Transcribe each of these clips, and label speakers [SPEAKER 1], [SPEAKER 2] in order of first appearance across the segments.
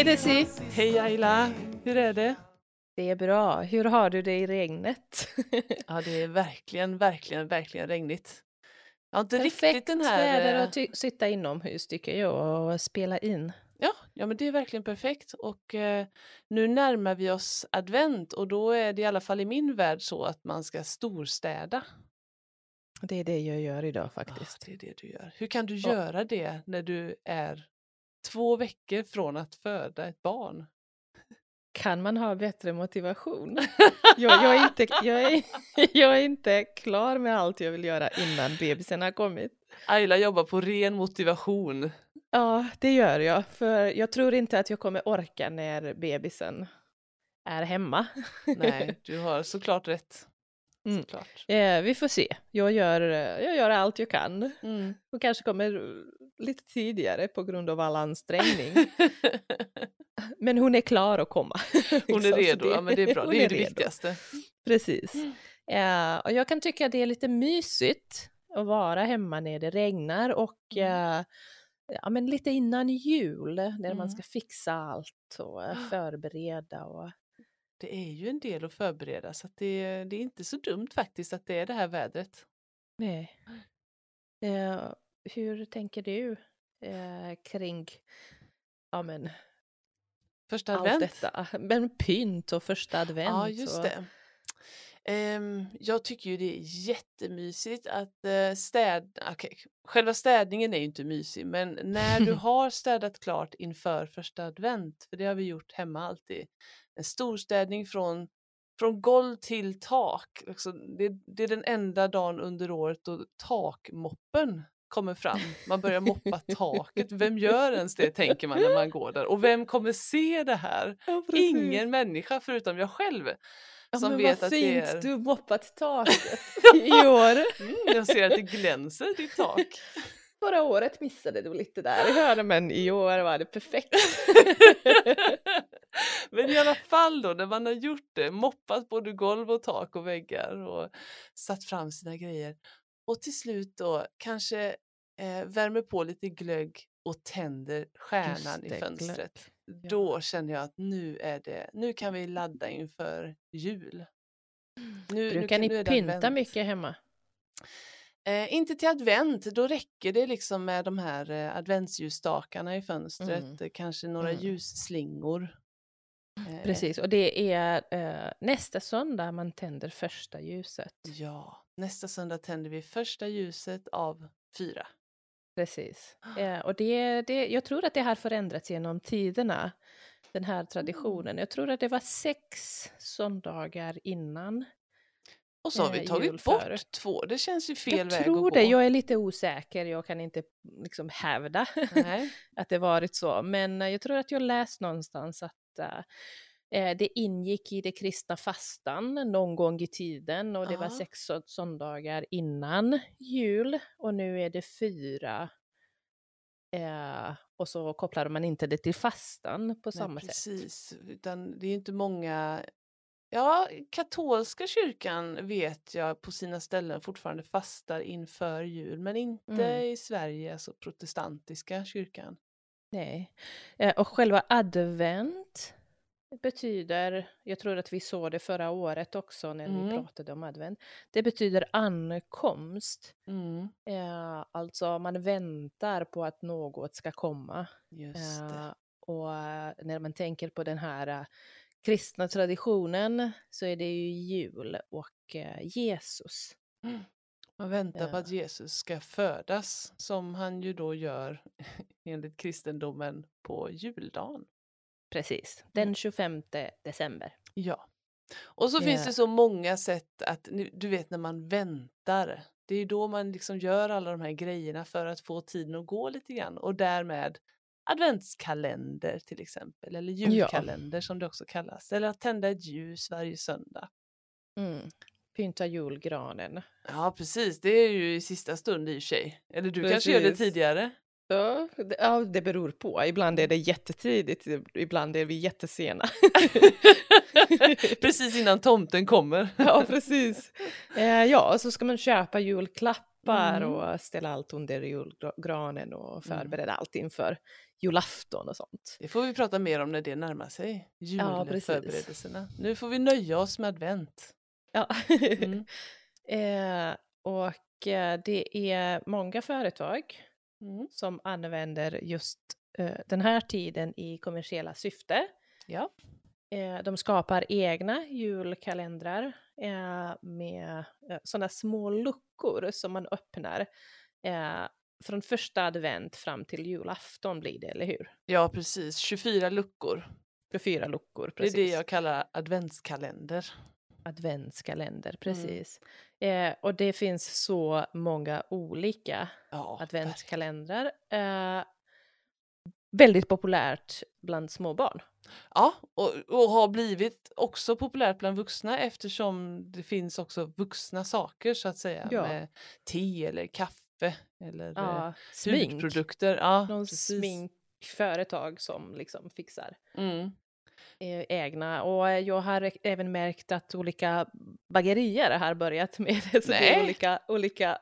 [SPEAKER 1] Hej Desi!
[SPEAKER 2] Hej Ayla! Hur är det?
[SPEAKER 1] Det är bra. Hur har du det i regnet?
[SPEAKER 2] Ja, det är verkligen, verkligen, verkligen regnigt. Jag har inte
[SPEAKER 1] Perfekt
[SPEAKER 2] riktigt den här...
[SPEAKER 1] väder
[SPEAKER 2] eh,
[SPEAKER 1] att sitta inomhus tycker jag och spela in.
[SPEAKER 2] Ja, ja, men det är verkligen perfekt. Och eh, nu närmar vi oss advent och då är det i alla fall i min värld så att man ska storstäda.
[SPEAKER 1] Det är det jag gör idag
[SPEAKER 2] Ja,
[SPEAKER 1] faktiskt.
[SPEAKER 2] det är det du gör. Hur kan du
[SPEAKER 1] Och-
[SPEAKER 2] göra det när du är två veckor från att föda ett barn?
[SPEAKER 1] Kan man ha bättre motivation? Jag, jag, är inte, jag, är, jag är inte klar med allt jag vill göra innan bebisen har kommit.
[SPEAKER 2] Ayla jobbar på ren motivation.
[SPEAKER 1] Ja, det gör jag. För jag tror inte att jag kommer orka när bebisen är hemma.
[SPEAKER 2] Nej, du har såklart rätt.
[SPEAKER 1] Mm. Eh, vi får se. Jag gör, eh, jag gör allt jag kan.
[SPEAKER 2] Mm.
[SPEAKER 1] Och kanske kommer eh, lite tidigare på grund av all ansträngning. Men hon är klar att komma.
[SPEAKER 2] Hon är
[SPEAKER 1] Liksom,
[SPEAKER 2] redo, ja men det är bra, det är det
[SPEAKER 1] redo.
[SPEAKER 2] viktigaste.
[SPEAKER 1] Precis.
[SPEAKER 2] Mm.
[SPEAKER 1] Eh, och jag kan tycka att det är lite mysigt att vara hemma när det regnar och
[SPEAKER 2] Mm.
[SPEAKER 1] eh, ja, men lite innan jul när
[SPEAKER 2] Mm.
[SPEAKER 1] man ska fixa allt och eh, förbereda. Och,
[SPEAKER 2] Det är ju en del att förbereda så att det, det är inte så dumt faktiskt att det är det här vädret.
[SPEAKER 1] nej. Eh, hur tänker du eh, kring ja, men,
[SPEAKER 2] Första
[SPEAKER 1] allt
[SPEAKER 2] advent.
[SPEAKER 1] detta? Men pynt och första advent.
[SPEAKER 2] Ja, just
[SPEAKER 1] och,
[SPEAKER 2] det. Ehm, jag tycker ju det är jättemysigt att uh, städa. okej, själva städningen är ju inte mysig, men när du har städat klart inför första advent, för det har vi gjort hemma alltid, en storstädning från, från golv till tak. Alltså, det, det är den enda dagen under året då takmoppen kommer fram. Man börjar moppa taket. Vem gör ens det, tänker man när man går där. Och vem kommer se det här?
[SPEAKER 1] Ja.
[SPEAKER 2] Ingen människa förutom jag själv
[SPEAKER 1] Ja,
[SPEAKER 2] som vet
[SPEAKER 1] vad
[SPEAKER 2] att det
[SPEAKER 1] fint
[SPEAKER 2] är...
[SPEAKER 1] du moppat taket i år.
[SPEAKER 2] Mm, jag ser att det glänser ditt tak.
[SPEAKER 1] Förra året missade du lite där, jag hörde, men i år var det perfekt.
[SPEAKER 2] Men i alla fall då, när man har gjort det, moppat både golv och tak och väggar och satt fram sina grejer och till slut då kanske eh, värmer på lite glögg och tänder stjärnan
[SPEAKER 1] det,
[SPEAKER 2] i fönstret.
[SPEAKER 1] Ja.
[SPEAKER 2] Då känner jag att nu är det, nu kan vi ladda inför jul. Nu,
[SPEAKER 1] Brukar ni
[SPEAKER 2] nu det
[SPEAKER 1] pynta mycket hemma?
[SPEAKER 2] Eh, inte till advent, då räcker det liksom med de här eh, adventsljusstakarna i fönstret,
[SPEAKER 1] Mm.
[SPEAKER 2] eh, kanske några
[SPEAKER 1] Mm.
[SPEAKER 2] ljusslingor. Eh,
[SPEAKER 1] Precis, och det är eh, nästa söndag man tänder första ljuset.
[SPEAKER 2] Ja, nästa söndag tänder vi första ljuset av fyra.
[SPEAKER 1] Precis. Eh, och det, det, jag tror att det har förändrats genom tiderna, den här traditionen. Jag tror att det var sex söndagar innan.
[SPEAKER 2] Och så har
[SPEAKER 1] Eh,
[SPEAKER 2] vi
[SPEAKER 1] jul
[SPEAKER 2] tagit bort två, det känns ju fel
[SPEAKER 1] jag
[SPEAKER 2] väg
[SPEAKER 1] tror
[SPEAKER 2] att
[SPEAKER 1] det,
[SPEAKER 2] gå.
[SPEAKER 1] jag är lite osäker, jag kan inte liksom hävda att det varit så. Men eh, jag tror att jag läst någonstans att eh, eh, det ingick i det kristna fastan någon gång i tiden och det var
[SPEAKER 2] Ja.
[SPEAKER 1] sex sö- söndagar innan jul och nu är det fyra. Eh, och så kopplade man inte det till fastan på
[SPEAKER 2] Nej,
[SPEAKER 1] samma sätt.
[SPEAKER 2] precis, utan det är inte många Ja, katolska kyrkan vet jag på sina ställen fortfarande fastar inför jul, men inte
[SPEAKER 1] Mm.
[SPEAKER 2] i Sverige, alltså protestantiska kyrkan.
[SPEAKER 1] Nej. Eh, och själva advent betyder, jag tror att vi såg det förra året också när vi
[SPEAKER 2] Mm.
[SPEAKER 1] pratade om advent, det betyder ankomst.
[SPEAKER 2] Mm,
[SPEAKER 1] Eh, alltså man väntar på att något ska komma.
[SPEAKER 2] just det.
[SPEAKER 1] Eh, och när man tänker på den här kristna traditionen så är det ju jul och eh, Jesus.
[SPEAKER 2] Man väntar på
[SPEAKER 1] Ja.
[SPEAKER 2] att Jesus ska födas, som han ju då gör enligt kristendomen på juldagen.
[SPEAKER 1] Precis,
[SPEAKER 2] Mm.
[SPEAKER 1] den 25 december.
[SPEAKER 2] Ja. Och så finns
[SPEAKER 1] Ja.
[SPEAKER 2] det så många sätt att, du vet när man väntar, det är ju då man liksom gör alla de här grejerna för att få tiden att gå lite grann och därmed adventskalender till exempel, eller julkalender som det också kallas, eller att tända ett ljus varje söndag.
[SPEAKER 1] Mm. Pynta julgranen.
[SPEAKER 2] Ja precis, det är ju i sista stund i och för sig. Eller du kanske gör det
[SPEAKER 1] Precis.
[SPEAKER 2] tidigare?
[SPEAKER 1] Ja, det, ja, det beror på. Ibland är det jättetidigt, ibland är vi jättesena.
[SPEAKER 2] precis innan tomten kommer.
[SPEAKER 1] ja, precis. Eh, ja, så ska man köpa julklappar klappar
[SPEAKER 2] Mm.
[SPEAKER 1] och ställa allt under julgranen och förbereda allt inför julafton och sånt.
[SPEAKER 2] Det får vi prata mer om när det närmar sig.
[SPEAKER 1] Ja.
[SPEAKER 2] Julförberedelserna. Nu får vi nöja oss med advent.
[SPEAKER 1] Ja.
[SPEAKER 2] Mm.
[SPEAKER 1] eh, och eh, det är många företag
[SPEAKER 2] Mm.
[SPEAKER 1] som använder just eh, den här tiden i kommersiella syfte.
[SPEAKER 2] Ja.
[SPEAKER 1] Eh, de skapar egna julkalendrar eh, med eh, sådana små luckor som man öppnar eh, från första advent fram till julafton blir det, eller hur?
[SPEAKER 2] ja, precis. 24 luckor.
[SPEAKER 1] 24 luckor,
[SPEAKER 2] Det
[SPEAKER 1] precis.
[SPEAKER 2] är det jag kallar adventskalender.
[SPEAKER 1] Adventskalender,
[SPEAKER 2] Mm.
[SPEAKER 1] precis. Eh, och det finns så många olika
[SPEAKER 2] Ja,
[SPEAKER 1] adventskalendrar. Eh, väldigt populärt bland småbarn.
[SPEAKER 2] Ja, och, och har blivit också populärt bland vuxna eftersom det finns också vuxna saker så att säga.
[SPEAKER 1] Ja.
[SPEAKER 2] Med te eller kaffe eller eh,
[SPEAKER 1] Ja, smink.
[SPEAKER 2] hudprodukter. Ja,
[SPEAKER 1] Någon
[SPEAKER 2] precis.
[SPEAKER 1] sminkföretag som liksom fixar
[SPEAKER 2] Mm.
[SPEAKER 1] eh, egna. Och jag har även märkt att olika bagerier har börjat med det. Så det olika, olika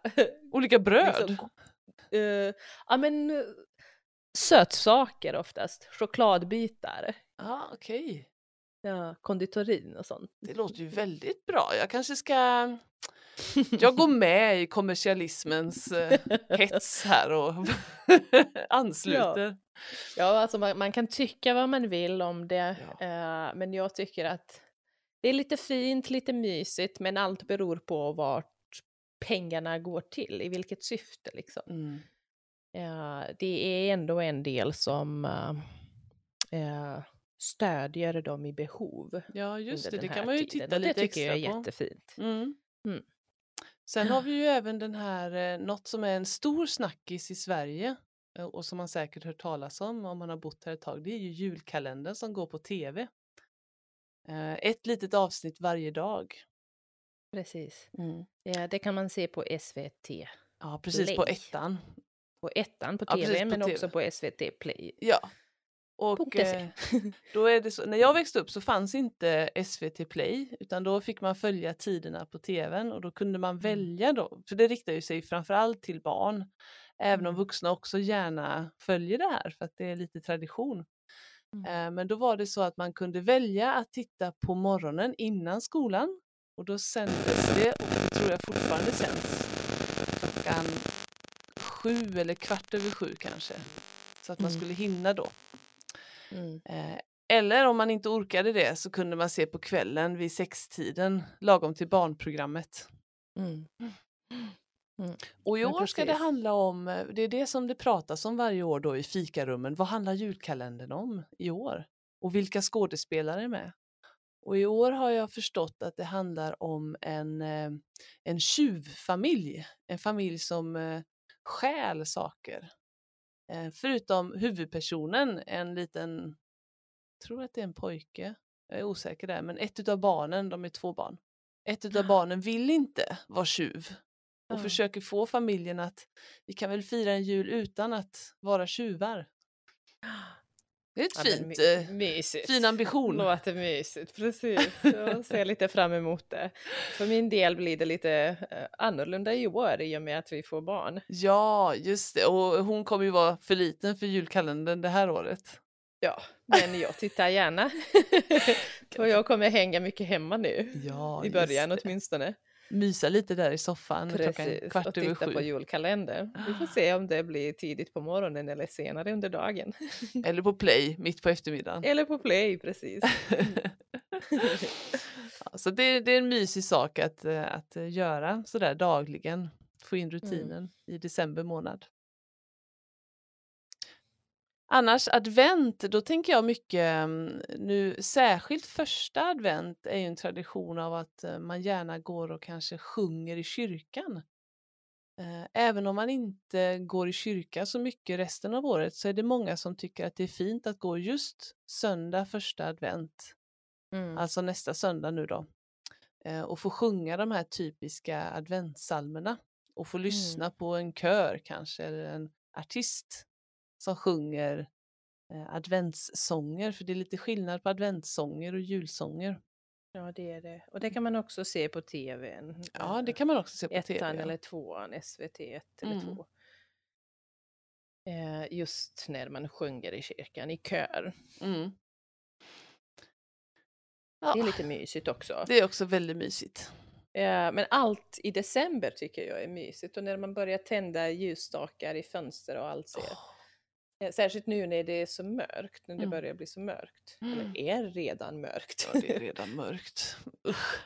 [SPEAKER 2] Olika bröd.
[SPEAKER 1] liksom, eh, ja men eh, sötsaker oftast. Chokladbitar.
[SPEAKER 2] Ja, okej.
[SPEAKER 1] Ja, konditorin och sånt.
[SPEAKER 2] Det låter ju väldigt bra. Jag kanske ska... Jag går med i kommersialismens eh, hets här och ansluter.
[SPEAKER 1] Ja, alltså man, man kan tycka vad man vill om det,
[SPEAKER 2] Ja.
[SPEAKER 1] eh, men jag tycker att det är lite fint, lite mysigt, men allt beror på vart pengarna går till, i vilket syfte liksom.
[SPEAKER 2] Mm.
[SPEAKER 1] Eh, det är ändå en del som eh, eh, stödjer dem i behov.
[SPEAKER 2] Ja, just det. Det kan man ju
[SPEAKER 1] tiden.
[SPEAKER 2] titta lite
[SPEAKER 1] Det tycker jag
[SPEAKER 2] extra
[SPEAKER 1] är
[SPEAKER 2] på.
[SPEAKER 1] jättefint.
[SPEAKER 2] Mm.
[SPEAKER 1] Mm.
[SPEAKER 2] Sen har vi ju även den här, något som är en stor snackis i Sverige och som man säkert hört talas om om man har bott här ett tag. Det är ju julkalendern som går på tv. Ett litet avsnitt varje dag.
[SPEAKER 1] Precis. Ja, det kan man se på SVT,
[SPEAKER 2] Ja, precis på
[SPEAKER 1] Play.
[SPEAKER 2] ettan.
[SPEAKER 1] På ettan på
[SPEAKER 2] Ja,
[SPEAKER 1] tv,
[SPEAKER 2] precis, på
[SPEAKER 1] men
[SPEAKER 2] TV.
[SPEAKER 1] också på SVT Play.
[SPEAKER 2] Ja. Och eh, då är det så, när jag växte upp så fanns inte SVT Play utan då fick man följa tiderna på tvn och då kunde man välja då, för det riktar ju sig framförallt till barn. Även om
[SPEAKER 1] Mm.
[SPEAKER 2] vuxna också gärna följer det här för att det är lite tradition.
[SPEAKER 1] Mm.
[SPEAKER 2] Eh, Men då var det så att man kunde välja att titta på morgonen innan skolan och då sändes det, och det tror jag fortfarande sänds, klockan sju eller kvart över sju kanske. Så att man
[SPEAKER 1] Mm.
[SPEAKER 2] skulle hinna då.
[SPEAKER 1] Mm.
[SPEAKER 2] Eh, Eller om man inte orkade det så kunde man se på kvällen vid sextiden lagom till barnprogrammet.
[SPEAKER 1] Mm.
[SPEAKER 2] Och i år ska det handla om, eh, det är det som det pratas om varje år då i fikarummen, vad handlar julkalendern om i år? Och vilka skådespelare är med? Och i år har jag förstått att det handlar om en, eh, en tjuvfamilj, en familj som stjäl saker. Eh, Förutom huvudpersonen, en liten, tror att det är en pojke, jag är osäker där, men ett utav barnen, de är två barn. Ett utav barnen vill inte vara tjuv och
[SPEAKER 1] Ja.
[SPEAKER 2] försöker få familjen att vi kan väl fira en jul utan att vara tjuvar. Det är ett
[SPEAKER 1] Ja,
[SPEAKER 2] fint,
[SPEAKER 1] my-
[SPEAKER 2] eh,
[SPEAKER 1] mysigt.
[SPEAKER 2] fin ambition.
[SPEAKER 1] Låter mysigt, precis. Jag ser lite fram emot det. För min del blir det lite eh, annorlunda i år i och med att vi får barn.
[SPEAKER 2] Ja, just det. Och hon kommer ju vara för liten för julkalendern det här året.
[SPEAKER 1] Ja, men jag tittar gärna. och jag kommer hänga mycket hemma nu.
[SPEAKER 2] Ja,
[SPEAKER 1] I början åtminstone.
[SPEAKER 2] Mysa lite där i soffan klockan
[SPEAKER 1] Precis, och
[SPEAKER 2] kvart över
[SPEAKER 1] titta på
[SPEAKER 2] sju.
[SPEAKER 1] julkalendern. Vi får se om det blir tidigt på morgonen eller senare under dagen.
[SPEAKER 2] Eller på play mitt på eftermiddagen.
[SPEAKER 1] Eller på play, precis.
[SPEAKER 2] ja, så det, det är en mysig sak att, eh, att eh, göra sådär dagligen. Få in rutinen i december månad. Annars advent, då tänker jag mycket mm, nu, särskilt första advent är ju en tradition av att eh, man gärna går och kanske sjunger i kyrkan. Eh, Även om man inte går i kyrka så mycket resten av året så är det många som tycker att det är fint att gå just söndag första advent
[SPEAKER 1] Mm.
[SPEAKER 2] alltså nästa söndag nu då, eh, och få sjunga de här typiska adventssalmerna och få lyssna på en kör kanske eller en artist som sjunger eh, adventssånger, för det är lite skillnad på adventssånger och julsånger.
[SPEAKER 1] Ja, det är det. Och det kan man också se på tvn.
[SPEAKER 2] Ja, det kan man också se på
[SPEAKER 1] Ettan
[SPEAKER 2] tv. ja.
[SPEAKER 1] eller tvåan, SVT 1 eller
[SPEAKER 2] Mm.
[SPEAKER 1] 2. Eh, just när man sjunger i kyrkan i kör.
[SPEAKER 2] Mm.
[SPEAKER 1] Det är
[SPEAKER 2] Ja,
[SPEAKER 1] lite mysigt också.
[SPEAKER 2] det är också väldigt mysigt.
[SPEAKER 1] Eh, men allt i december tycker jag är mysigt och när man börjar tända ljusstakar i fönster och allt ser. Eh, Särskilt nu när det är så mörkt, när det
[SPEAKER 2] Mm.
[SPEAKER 1] börjar bli så mörkt.
[SPEAKER 2] Mm.
[SPEAKER 1] Eller är redan mörkt.
[SPEAKER 2] Ja, det är redan mörkt. Usch.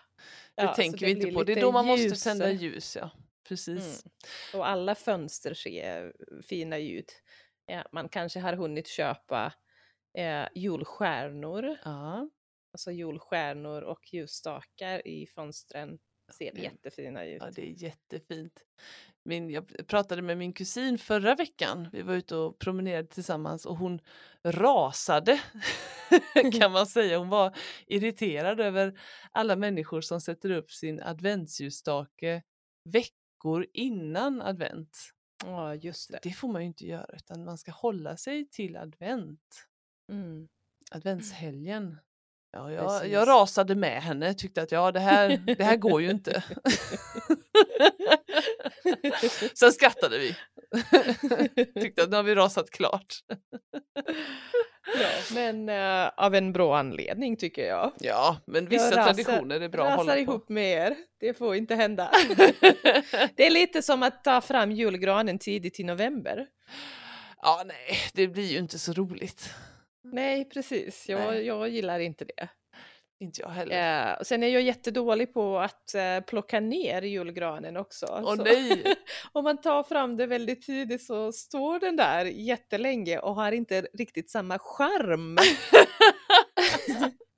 [SPEAKER 2] Det
[SPEAKER 1] Ja,
[SPEAKER 2] tänker vi inte på. Det är då man måste
[SPEAKER 1] ljus.
[SPEAKER 2] tända ljus, ja. Precis.
[SPEAKER 1] Mm. Och alla fönster ser fina ut. Ja, man kanske har hunnit köpa eh, julstjärnor,
[SPEAKER 2] Ja.
[SPEAKER 1] alltså julstjärnor och ljusstakar i fönstren. Ser jättefina ut.
[SPEAKER 2] ja, det är jättefint. Min, jag pratade med min kusin förra veckan. Vi var ute och promenerade tillsammans och hon rasade kan man säga. Hon var irriterad över alla människor som sätter upp sin adventsljusstake veckor innan advent.
[SPEAKER 1] Ja, just det.
[SPEAKER 2] Det får man ju inte göra utan man ska hålla sig till advent.
[SPEAKER 1] Mm.
[SPEAKER 2] Adventshelgen. Ja, jag, jag rasade med henne, tyckte att ja, det här, det här går ju inte. Sen skrattade vi. tyckte att nu har vi rasat klart.
[SPEAKER 1] Ja, men eh, av en bra anledning tycker jag.
[SPEAKER 2] Ja, men vissa
[SPEAKER 1] Jag rasar-
[SPEAKER 2] traditioner är bra att hålla på.
[SPEAKER 1] ihop med er. Det får inte hända. det är lite som att ta fram julgranen tidigt i november.
[SPEAKER 2] ja, nej, det blir ju inte så roligt.
[SPEAKER 1] Nej, precis. Jag,
[SPEAKER 2] Nej.
[SPEAKER 1] jag gillar inte det.
[SPEAKER 2] Inte jag heller.
[SPEAKER 1] Eh, och sen är jag jättedålig på att eh, plocka ner julgranen också.
[SPEAKER 2] Åh
[SPEAKER 1] Så
[SPEAKER 2] nej!
[SPEAKER 1] Om man tar fram det väldigt tidigt så står den där jättelänge och har inte riktigt samma charm.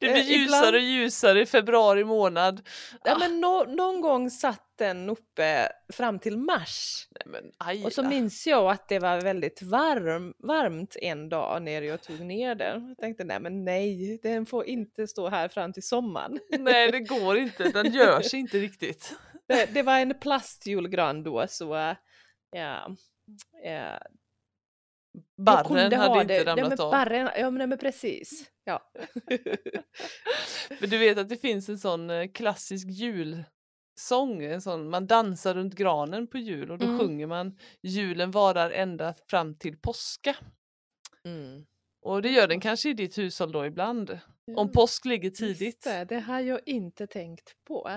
[SPEAKER 2] Det blir
[SPEAKER 1] Eh,
[SPEAKER 2] ljusare
[SPEAKER 1] ibland-
[SPEAKER 2] och ljusare i februari månad.
[SPEAKER 1] Ja,
[SPEAKER 2] Ah,
[SPEAKER 1] men nå- någon gång satt den uppe fram till mars.
[SPEAKER 2] nej, men
[SPEAKER 1] Och så minns jag att det var väldigt varm, varmt en dag när jag tog ner den. Jag tänkte nej men nej, den får inte stå här fram till sommaren.
[SPEAKER 2] Nej, det går inte. Den gör sig inte riktigt.
[SPEAKER 1] Det, det var en plastjulgran då så ja, ja,
[SPEAKER 2] Barren hade
[SPEAKER 1] ha
[SPEAKER 2] inte
[SPEAKER 1] det.
[SPEAKER 2] ramlat
[SPEAKER 1] nej,
[SPEAKER 2] av.
[SPEAKER 1] Barren, ja men, nej, men precis. Ja.
[SPEAKER 2] Men du vet att det finns en sån eh, klassisk julsång, en sån, man dansar runt granen på jul och då
[SPEAKER 1] Mm.
[SPEAKER 2] sjunger man julen varar ända fram till påska.
[SPEAKER 1] Mm.
[SPEAKER 2] Och det gör den kanske i ditt hushåll då ibland. Om påsk ligger tidigt.
[SPEAKER 1] Det, det har jag inte tänkt på.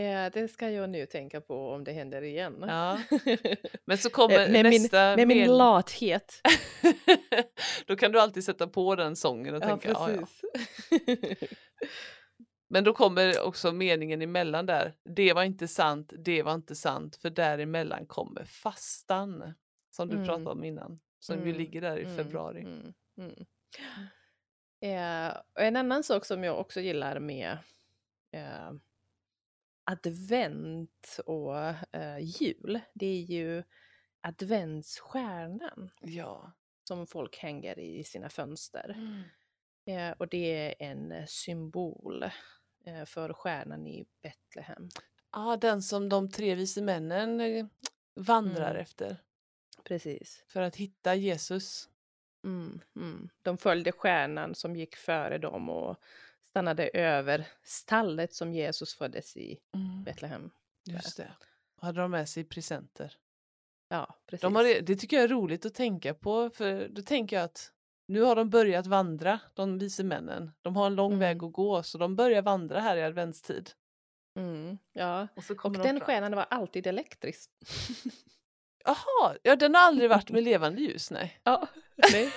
[SPEAKER 1] Ja, det ska jag nu tänka på om det händer igen.
[SPEAKER 2] Ja. Men så kommer
[SPEAKER 1] Eh, med min,
[SPEAKER 2] nästa
[SPEAKER 1] med min lathet.
[SPEAKER 2] Då kan du alltid sätta på den sången och
[SPEAKER 1] Ja,
[SPEAKER 2] tänka ja, ja. Men då kommer också meningen emellan där. Det var inte sant, det var inte sant, för däremellan kommer fastan. Som du
[SPEAKER 1] Mm.
[SPEAKER 2] pratade om innan. Som ju
[SPEAKER 1] Mm,
[SPEAKER 2] ligger där i
[SPEAKER 1] Mm,
[SPEAKER 2] februari.
[SPEAKER 1] mm, mm. Eh, och en annan sak som jag också gillar med eh, advent och eh, jul, det är ju adventsstjärnan
[SPEAKER 2] Ja.
[SPEAKER 1] som folk hänger i sina fönster.
[SPEAKER 2] Mm.
[SPEAKER 1] Eh, och det är en symbol eh, för stjärnan i Betlehem.
[SPEAKER 2] Ah, den som de tre vise männen eh, vandrar
[SPEAKER 1] Mm.
[SPEAKER 2] efter
[SPEAKER 1] Precis.
[SPEAKER 2] för att hitta Jesus.
[SPEAKER 1] Mm, mm. De följde stjärnan som gick före dem och stannade över stallet som Jesus föddes i Betlehem.
[SPEAKER 2] Just det. Och hade de med sig presenter.
[SPEAKER 1] Ja, precis.
[SPEAKER 2] De har, det tycker jag är roligt att tänka på för då tänker jag att nu har de börjat vandra, de vise männen. De har en lång
[SPEAKER 1] Mm.
[SPEAKER 2] väg att gå så de börjar vandra här i adventstid.
[SPEAKER 1] Mm, ja.
[SPEAKER 2] Och, så
[SPEAKER 1] Och
[SPEAKER 2] de
[SPEAKER 1] den
[SPEAKER 2] fram.
[SPEAKER 1] stjärnan var alltid elektrisk.
[SPEAKER 2] Jaha, ja den har aldrig varit med levande ljus, nej.
[SPEAKER 1] ja, nej.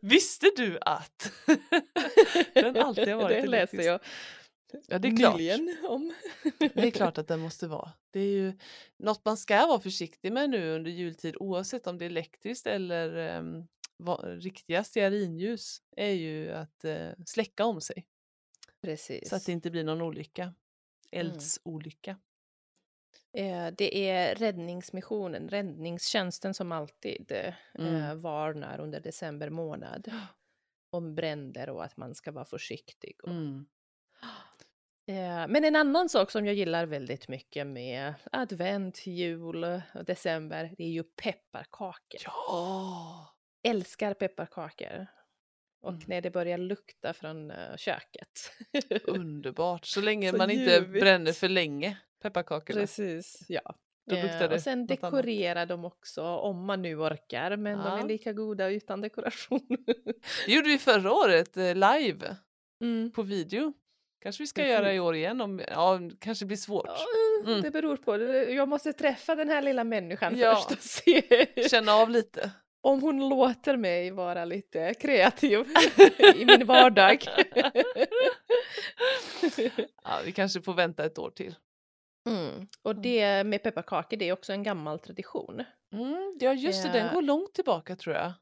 [SPEAKER 2] Visste du att? den alltid har varit
[SPEAKER 1] Det läste jag
[SPEAKER 2] Ja, det är klart.
[SPEAKER 1] om.
[SPEAKER 2] Det är klart att den måste vara. Det är ju något man ska vara försiktig med nu under jultid oavsett om det är elektriskt eller um, riktiga stearinljus är ju att eh, släcka om sig
[SPEAKER 1] Precis.
[SPEAKER 2] så att det inte blir någon olycka. Eldsolycka.
[SPEAKER 1] Eh, Det är räddningsmissionen, räddningstjänsten som alltid eh,
[SPEAKER 2] Mm.
[SPEAKER 1] varnar under december månad om bränder och att man ska vara försiktig. Och,
[SPEAKER 2] Mm.
[SPEAKER 1] Eh, Men en annan sak som jag gillar väldigt mycket med advent, jul och december, det är ju pepparkakor.
[SPEAKER 2] Ja!
[SPEAKER 1] Älskar pepparkakor. och
[SPEAKER 2] Mm.
[SPEAKER 1] när det börjar lukta från eh, köket.
[SPEAKER 2] Underbart, så länge
[SPEAKER 1] Så
[SPEAKER 2] man inte
[SPEAKER 1] ljuvligt.
[SPEAKER 2] bränner för länge pepparkakorna.
[SPEAKER 1] Precis, ja. Eh, och sen dekorera dem också om man nu orkar, men de
[SPEAKER 2] Ja.
[SPEAKER 1] är lika goda utan dekoration.
[SPEAKER 2] Det gjorde vi förra året eh, live
[SPEAKER 1] Mm.
[SPEAKER 2] på video. Kanske vi ska
[SPEAKER 1] Precis.
[SPEAKER 2] göra i år igen om, ja, kanske blir svårt. Mm.
[SPEAKER 1] Det beror på, jag måste träffa den här lilla människan
[SPEAKER 2] Ja.
[SPEAKER 1] först och se
[SPEAKER 2] Känna av lite.
[SPEAKER 1] om hon låter mig vara lite kreativ i min vardag.
[SPEAKER 2] Ja, vi kanske får vänta ett år till.
[SPEAKER 1] Mm. Och det med pepparkakor, det är också en gammal tradition.
[SPEAKER 2] Mm, ja just det, den
[SPEAKER 1] Ja.
[SPEAKER 2] går långt tillbaka tror jag.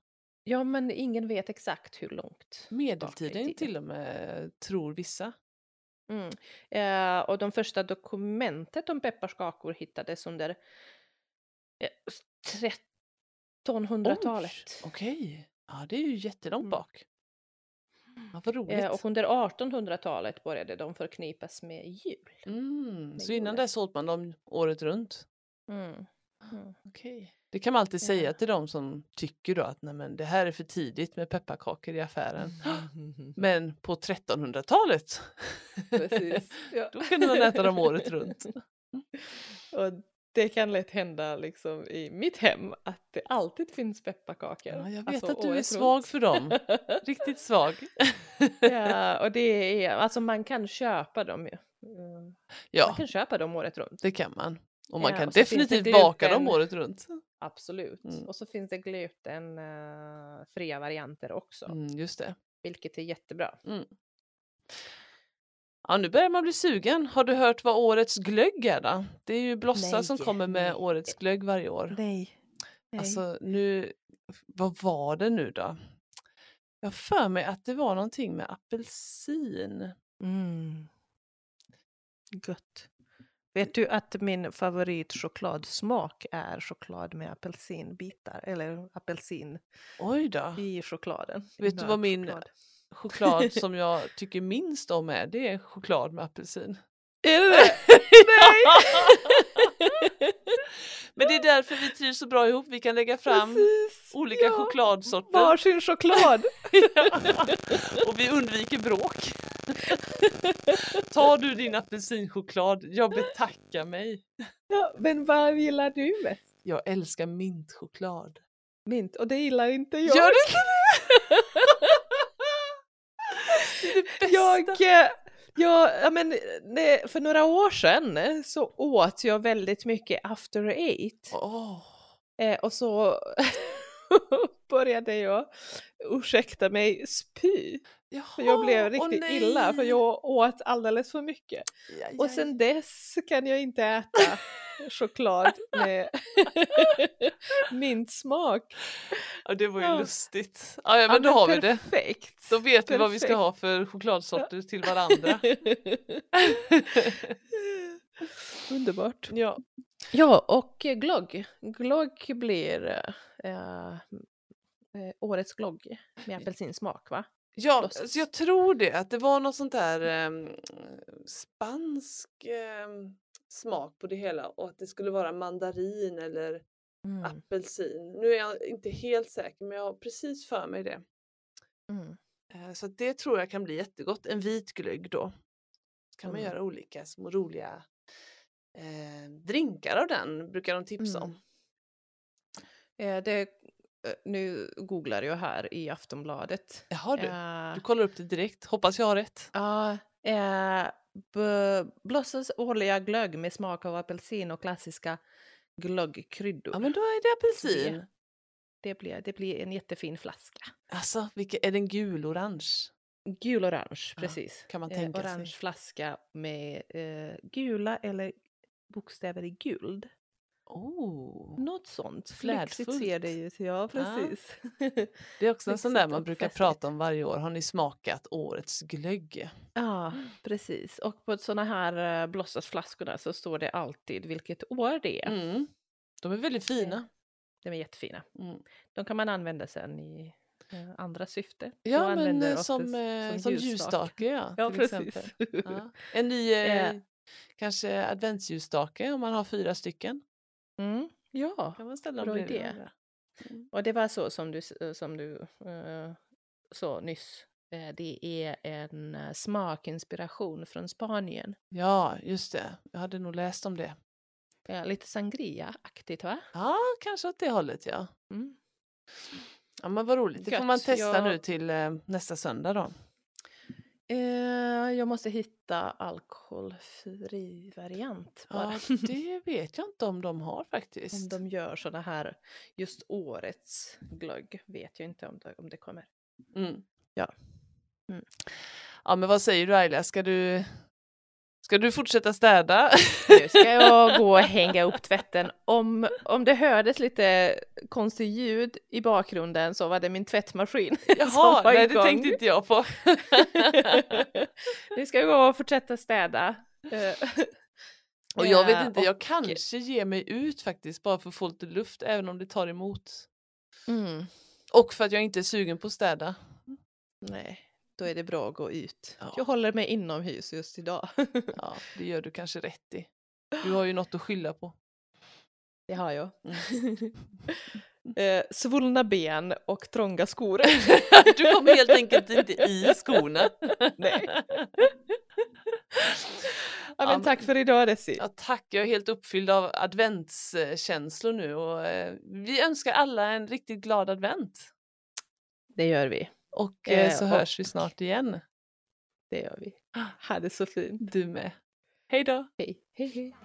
[SPEAKER 1] Ja, men ingen vet exakt hur långt.
[SPEAKER 2] Medeltiden
[SPEAKER 1] tiden.
[SPEAKER 2] till och med, tror vissa.
[SPEAKER 1] Mm. Eh, och de första dokumentet om pepparkakor hittades under eh, 1300-talet.
[SPEAKER 2] Oj, Okej, ja det är ju jättelångt
[SPEAKER 1] Mm.
[SPEAKER 2] bak. Ja, vad roligt.
[SPEAKER 1] Eh, och under 1800-talet började de förknippas med jul.
[SPEAKER 2] mm,
[SPEAKER 1] med
[SPEAKER 2] så innan dess åt man dem året runt?
[SPEAKER 1] Mm. Mm.
[SPEAKER 2] Okej. Det kan man alltid säga
[SPEAKER 1] Ja.
[SPEAKER 2] till de som tycker då att Nej, men det här är för tidigt med pepparkakor i affären. Men på 1300-talet,
[SPEAKER 1] Precis. Ja.
[SPEAKER 2] då kunde man äta dem året runt.
[SPEAKER 1] Och det kan lätt hända liksom i mitt hem att det alltid finns pepparkakor.
[SPEAKER 2] Ja, jag vet
[SPEAKER 1] Alltså
[SPEAKER 2] att du är svag för dem. Riktigt svag.
[SPEAKER 1] ja, och det är, alltså man kan köpa dem ju. Mm. Man
[SPEAKER 2] Ja,
[SPEAKER 1] kan köpa dem året runt.
[SPEAKER 2] det kan man. Och man
[SPEAKER 1] Ja,
[SPEAKER 2] kan
[SPEAKER 1] och
[SPEAKER 2] definitivt baka dem året runt.
[SPEAKER 1] Absolut.
[SPEAKER 2] Mm.
[SPEAKER 1] Och så finns det glutenfria varianter också,
[SPEAKER 2] Mm, just det.
[SPEAKER 1] vilket är jättebra.
[SPEAKER 2] Ja, nu börjar man bli sugen. Har du hört vad årets glögg är då? Det är ju Blossa som
[SPEAKER 1] Nej,
[SPEAKER 2] kommer med
[SPEAKER 1] nej.
[SPEAKER 2] årets glögg varje år.
[SPEAKER 1] Nej. Nej.
[SPEAKER 2] Alltså nu, vad var det nu då? Jag för mig att det var någonting med apelsin.
[SPEAKER 1] Mm. Gött. Vet du att min favoritchokladsmak är choklad med apelsinbitar eller apelsin
[SPEAKER 2] Oj då.
[SPEAKER 1] i chokladen.
[SPEAKER 2] Vet du vad min-
[SPEAKER 1] choklad.
[SPEAKER 2] Choklad som jag tycker minst om är, det är choklad med apelsin.
[SPEAKER 1] Är det det?
[SPEAKER 2] Men det är därför vi trivs så bra ihop. Vi kan lägga fram
[SPEAKER 1] Precis.
[SPEAKER 2] olika
[SPEAKER 1] ja.
[SPEAKER 2] chokladsorter
[SPEAKER 1] Varsin choklad.
[SPEAKER 2] och vi undviker bråk. Tar du din apelsinchoklad, jag betackar mig.
[SPEAKER 1] ja, men vad gillar du mest?
[SPEAKER 2] Jag älskar mintchoklad.
[SPEAKER 1] Mint. Och det gillar inte jag.
[SPEAKER 2] Gör du inte det? det är det bästa.
[SPEAKER 1] Jag, eh, jag, ja, men, för några år sedan så åt jag väldigt mycket after eight. Eh, och så började jag, ursäkta mig, spy. För jag blev
[SPEAKER 2] Jaha, åh
[SPEAKER 1] riktigt
[SPEAKER 2] nej.
[SPEAKER 1] illa för jag åt alldeles för mycket.
[SPEAKER 2] Ja, ja,
[SPEAKER 1] Och sen dess kan jag inte äta choklad med mintsmak.
[SPEAKER 2] ja, det var ju
[SPEAKER 1] Ja.
[SPEAKER 2] lustigt. Ja, ja men då har vi det.
[SPEAKER 1] Perfekt.
[SPEAKER 2] Då vet vi vad vi ska
[SPEAKER 1] Perfekt.
[SPEAKER 2] ha för chokladsorter till varandra.
[SPEAKER 1] Underbart.
[SPEAKER 2] ja.
[SPEAKER 1] Ja, och glogg. Glogg blir eh, årets glogg med apelsinsmak va?
[SPEAKER 2] Ja, alltså jag tror det. Att det var något sånt där ehm, spansk ehm, smak på det hela och att det skulle vara mandarin eller
[SPEAKER 1] Mm.
[SPEAKER 2] apelsin. Nu är jag inte helt säker men jag har precis för mig det.
[SPEAKER 1] Mm.
[SPEAKER 2] Eh, Så det tror jag kan bli jättegott. En vit glögg då. Så kan man
[SPEAKER 1] Mm.
[SPEAKER 2] göra olika små roliga eh, drinkar av den brukar de tipsa om.
[SPEAKER 1] Eh, det, eh, nu googlar jag här i Aftonbladet.
[SPEAKER 2] Jaha du,
[SPEAKER 1] Eh,
[SPEAKER 2] du kollar upp det direkt. Hoppas jag har rätt.
[SPEAKER 1] Ja, eh, B- Blossas årliga glögg med smak av apelsin och klassiska glöggkryddor.
[SPEAKER 2] Ja men då är det apelsin.
[SPEAKER 1] Det, det, blir, det blir en jättefin flaska.
[SPEAKER 2] Alltså, vilken, är den gul-orange?
[SPEAKER 1] Gul-orange,
[SPEAKER 2] Ja,
[SPEAKER 1] precis.
[SPEAKER 2] kan man
[SPEAKER 1] Eh,
[SPEAKER 2] tänka
[SPEAKER 1] orange
[SPEAKER 2] sig.
[SPEAKER 1] flaska med eh, gula eller bokstäver i guld.
[SPEAKER 2] Oh.
[SPEAKER 1] Något sånt. Flexigt ser det ut. Ja, precis.
[SPEAKER 2] Det är också en sån där man brukar prata om varje år. Har ni smakat årets glögg?
[SPEAKER 1] ja, precis. Och på såna här Blossas-flaskorna så står det alltid vilket år det är.
[SPEAKER 2] Mm. De är väldigt fina.
[SPEAKER 1] De är jättefina.
[SPEAKER 2] Mm.
[SPEAKER 1] De kan man använda sen i eh, andra syfte.
[SPEAKER 2] Ja, men eh, som, eh, som ljusstake. Ja,
[SPEAKER 1] Ja, precis.
[SPEAKER 2] Ja. En ny eh,
[SPEAKER 1] Eh.
[SPEAKER 2] kanske adventsljusstake om man har fyra stycken.
[SPEAKER 1] Mm, ja,
[SPEAKER 2] Kan man ställa
[SPEAKER 1] Bra idé.
[SPEAKER 2] Mm.
[SPEAKER 1] och det var så som du, s- som du eh, så nyss. Eh, det är en eh, smakinspiration från Spanien.
[SPEAKER 2] Ja, just det. Jag hade nog läst om det.
[SPEAKER 1] Ja, lite sangria-aktigt va?
[SPEAKER 2] Ja, kanske åt det hållet ja.
[SPEAKER 1] Mm.
[SPEAKER 2] Ja men vad roligt, det får
[SPEAKER 1] Gött,
[SPEAKER 2] man testa
[SPEAKER 1] jag-
[SPEAKER 2] nu till eh, nästa söndag då.
[SPEAKER 1] Eh, jag måste hitta alkoholfri variant bara.
[SPEAKER 2] Ja, det vet jag inte om de har
[SPEAKER 1] Om
[SPEAKER 2] faktiskt.
[SPEAKER 1] de gör såna här, just årets glögg vet jag inte om det, om det kommer.
[SPEAKER 2] Mm.
[SPEAKER 1] Ja. Mm.
[SPEAKER 2] Ja men vad säger du Ayla, ska du, ska du fortsätta städa?
[SPEAKER 1] Nu ska jag gå och hänga upp tvätten. Om, om det hördes lite konstigt ljud i bakgrunden så var det min tvättmaskin
[SPEAKER 2] Jaha, nej det
[SPEAKER 1] igång.
[SPEAKER 2] tänkte inte jag på.
[SPEAKER 1] Vi ska gå och fortsätta städa.
[SPEAKER 2] Och jag vet
[SPEAKER 1] eh,
[SPEAKER 2] inte, jag
[SPEAKER 1] och-
[SPEAKER 2] kanske ger mig ut faktiskt bara för att få lite luft även om det tar emot.
[SPEAKER 1] Mm,
[SPEAKER 2] Och för att jag inte är sugen på att städa.
[SPEAKER 1] nej, då är det bra att gå ut.
[SPEAKER 2] Ja.
[SPEAKER 1] Jag håller mig inomhus just idag.
[SPEAKER 2] Ja, det gör du kanske rätt i. Du har ju något att skylla på.
[SPEAKER 1] Det har jag.
[SPEAKER 2] Mm.
[SPEAKER 1] eh, svullna ben och trånga skor.
[SPEAKER 2] Du kommer helt enkelt inte i skorna.
[SPEAKER 1] Nej.
[SPEAKER 2] Ja,
[SPEAKER 1] men tack för idag Desi.
[SPEAKER 2] Ja, tack, jag är helt uppfylld av adventskänslor nu och eh, vi önskar alla en riktigt glad advent.
[SPEAKER 1] Det gör vi.
[SPEAKER 2] Och eh,
[SPEAKER 1] Eh,
[SPEAKER 2] så
[SPEAKER 1] och-
[SPEAKER 2] hörs vi snart igen.
[SPEAKER 1] Det gör vi. Ha det så fint.
[SPEAKER 2] Du med. Hej då!
[SPEAKER 1] Hej. Hej, hej.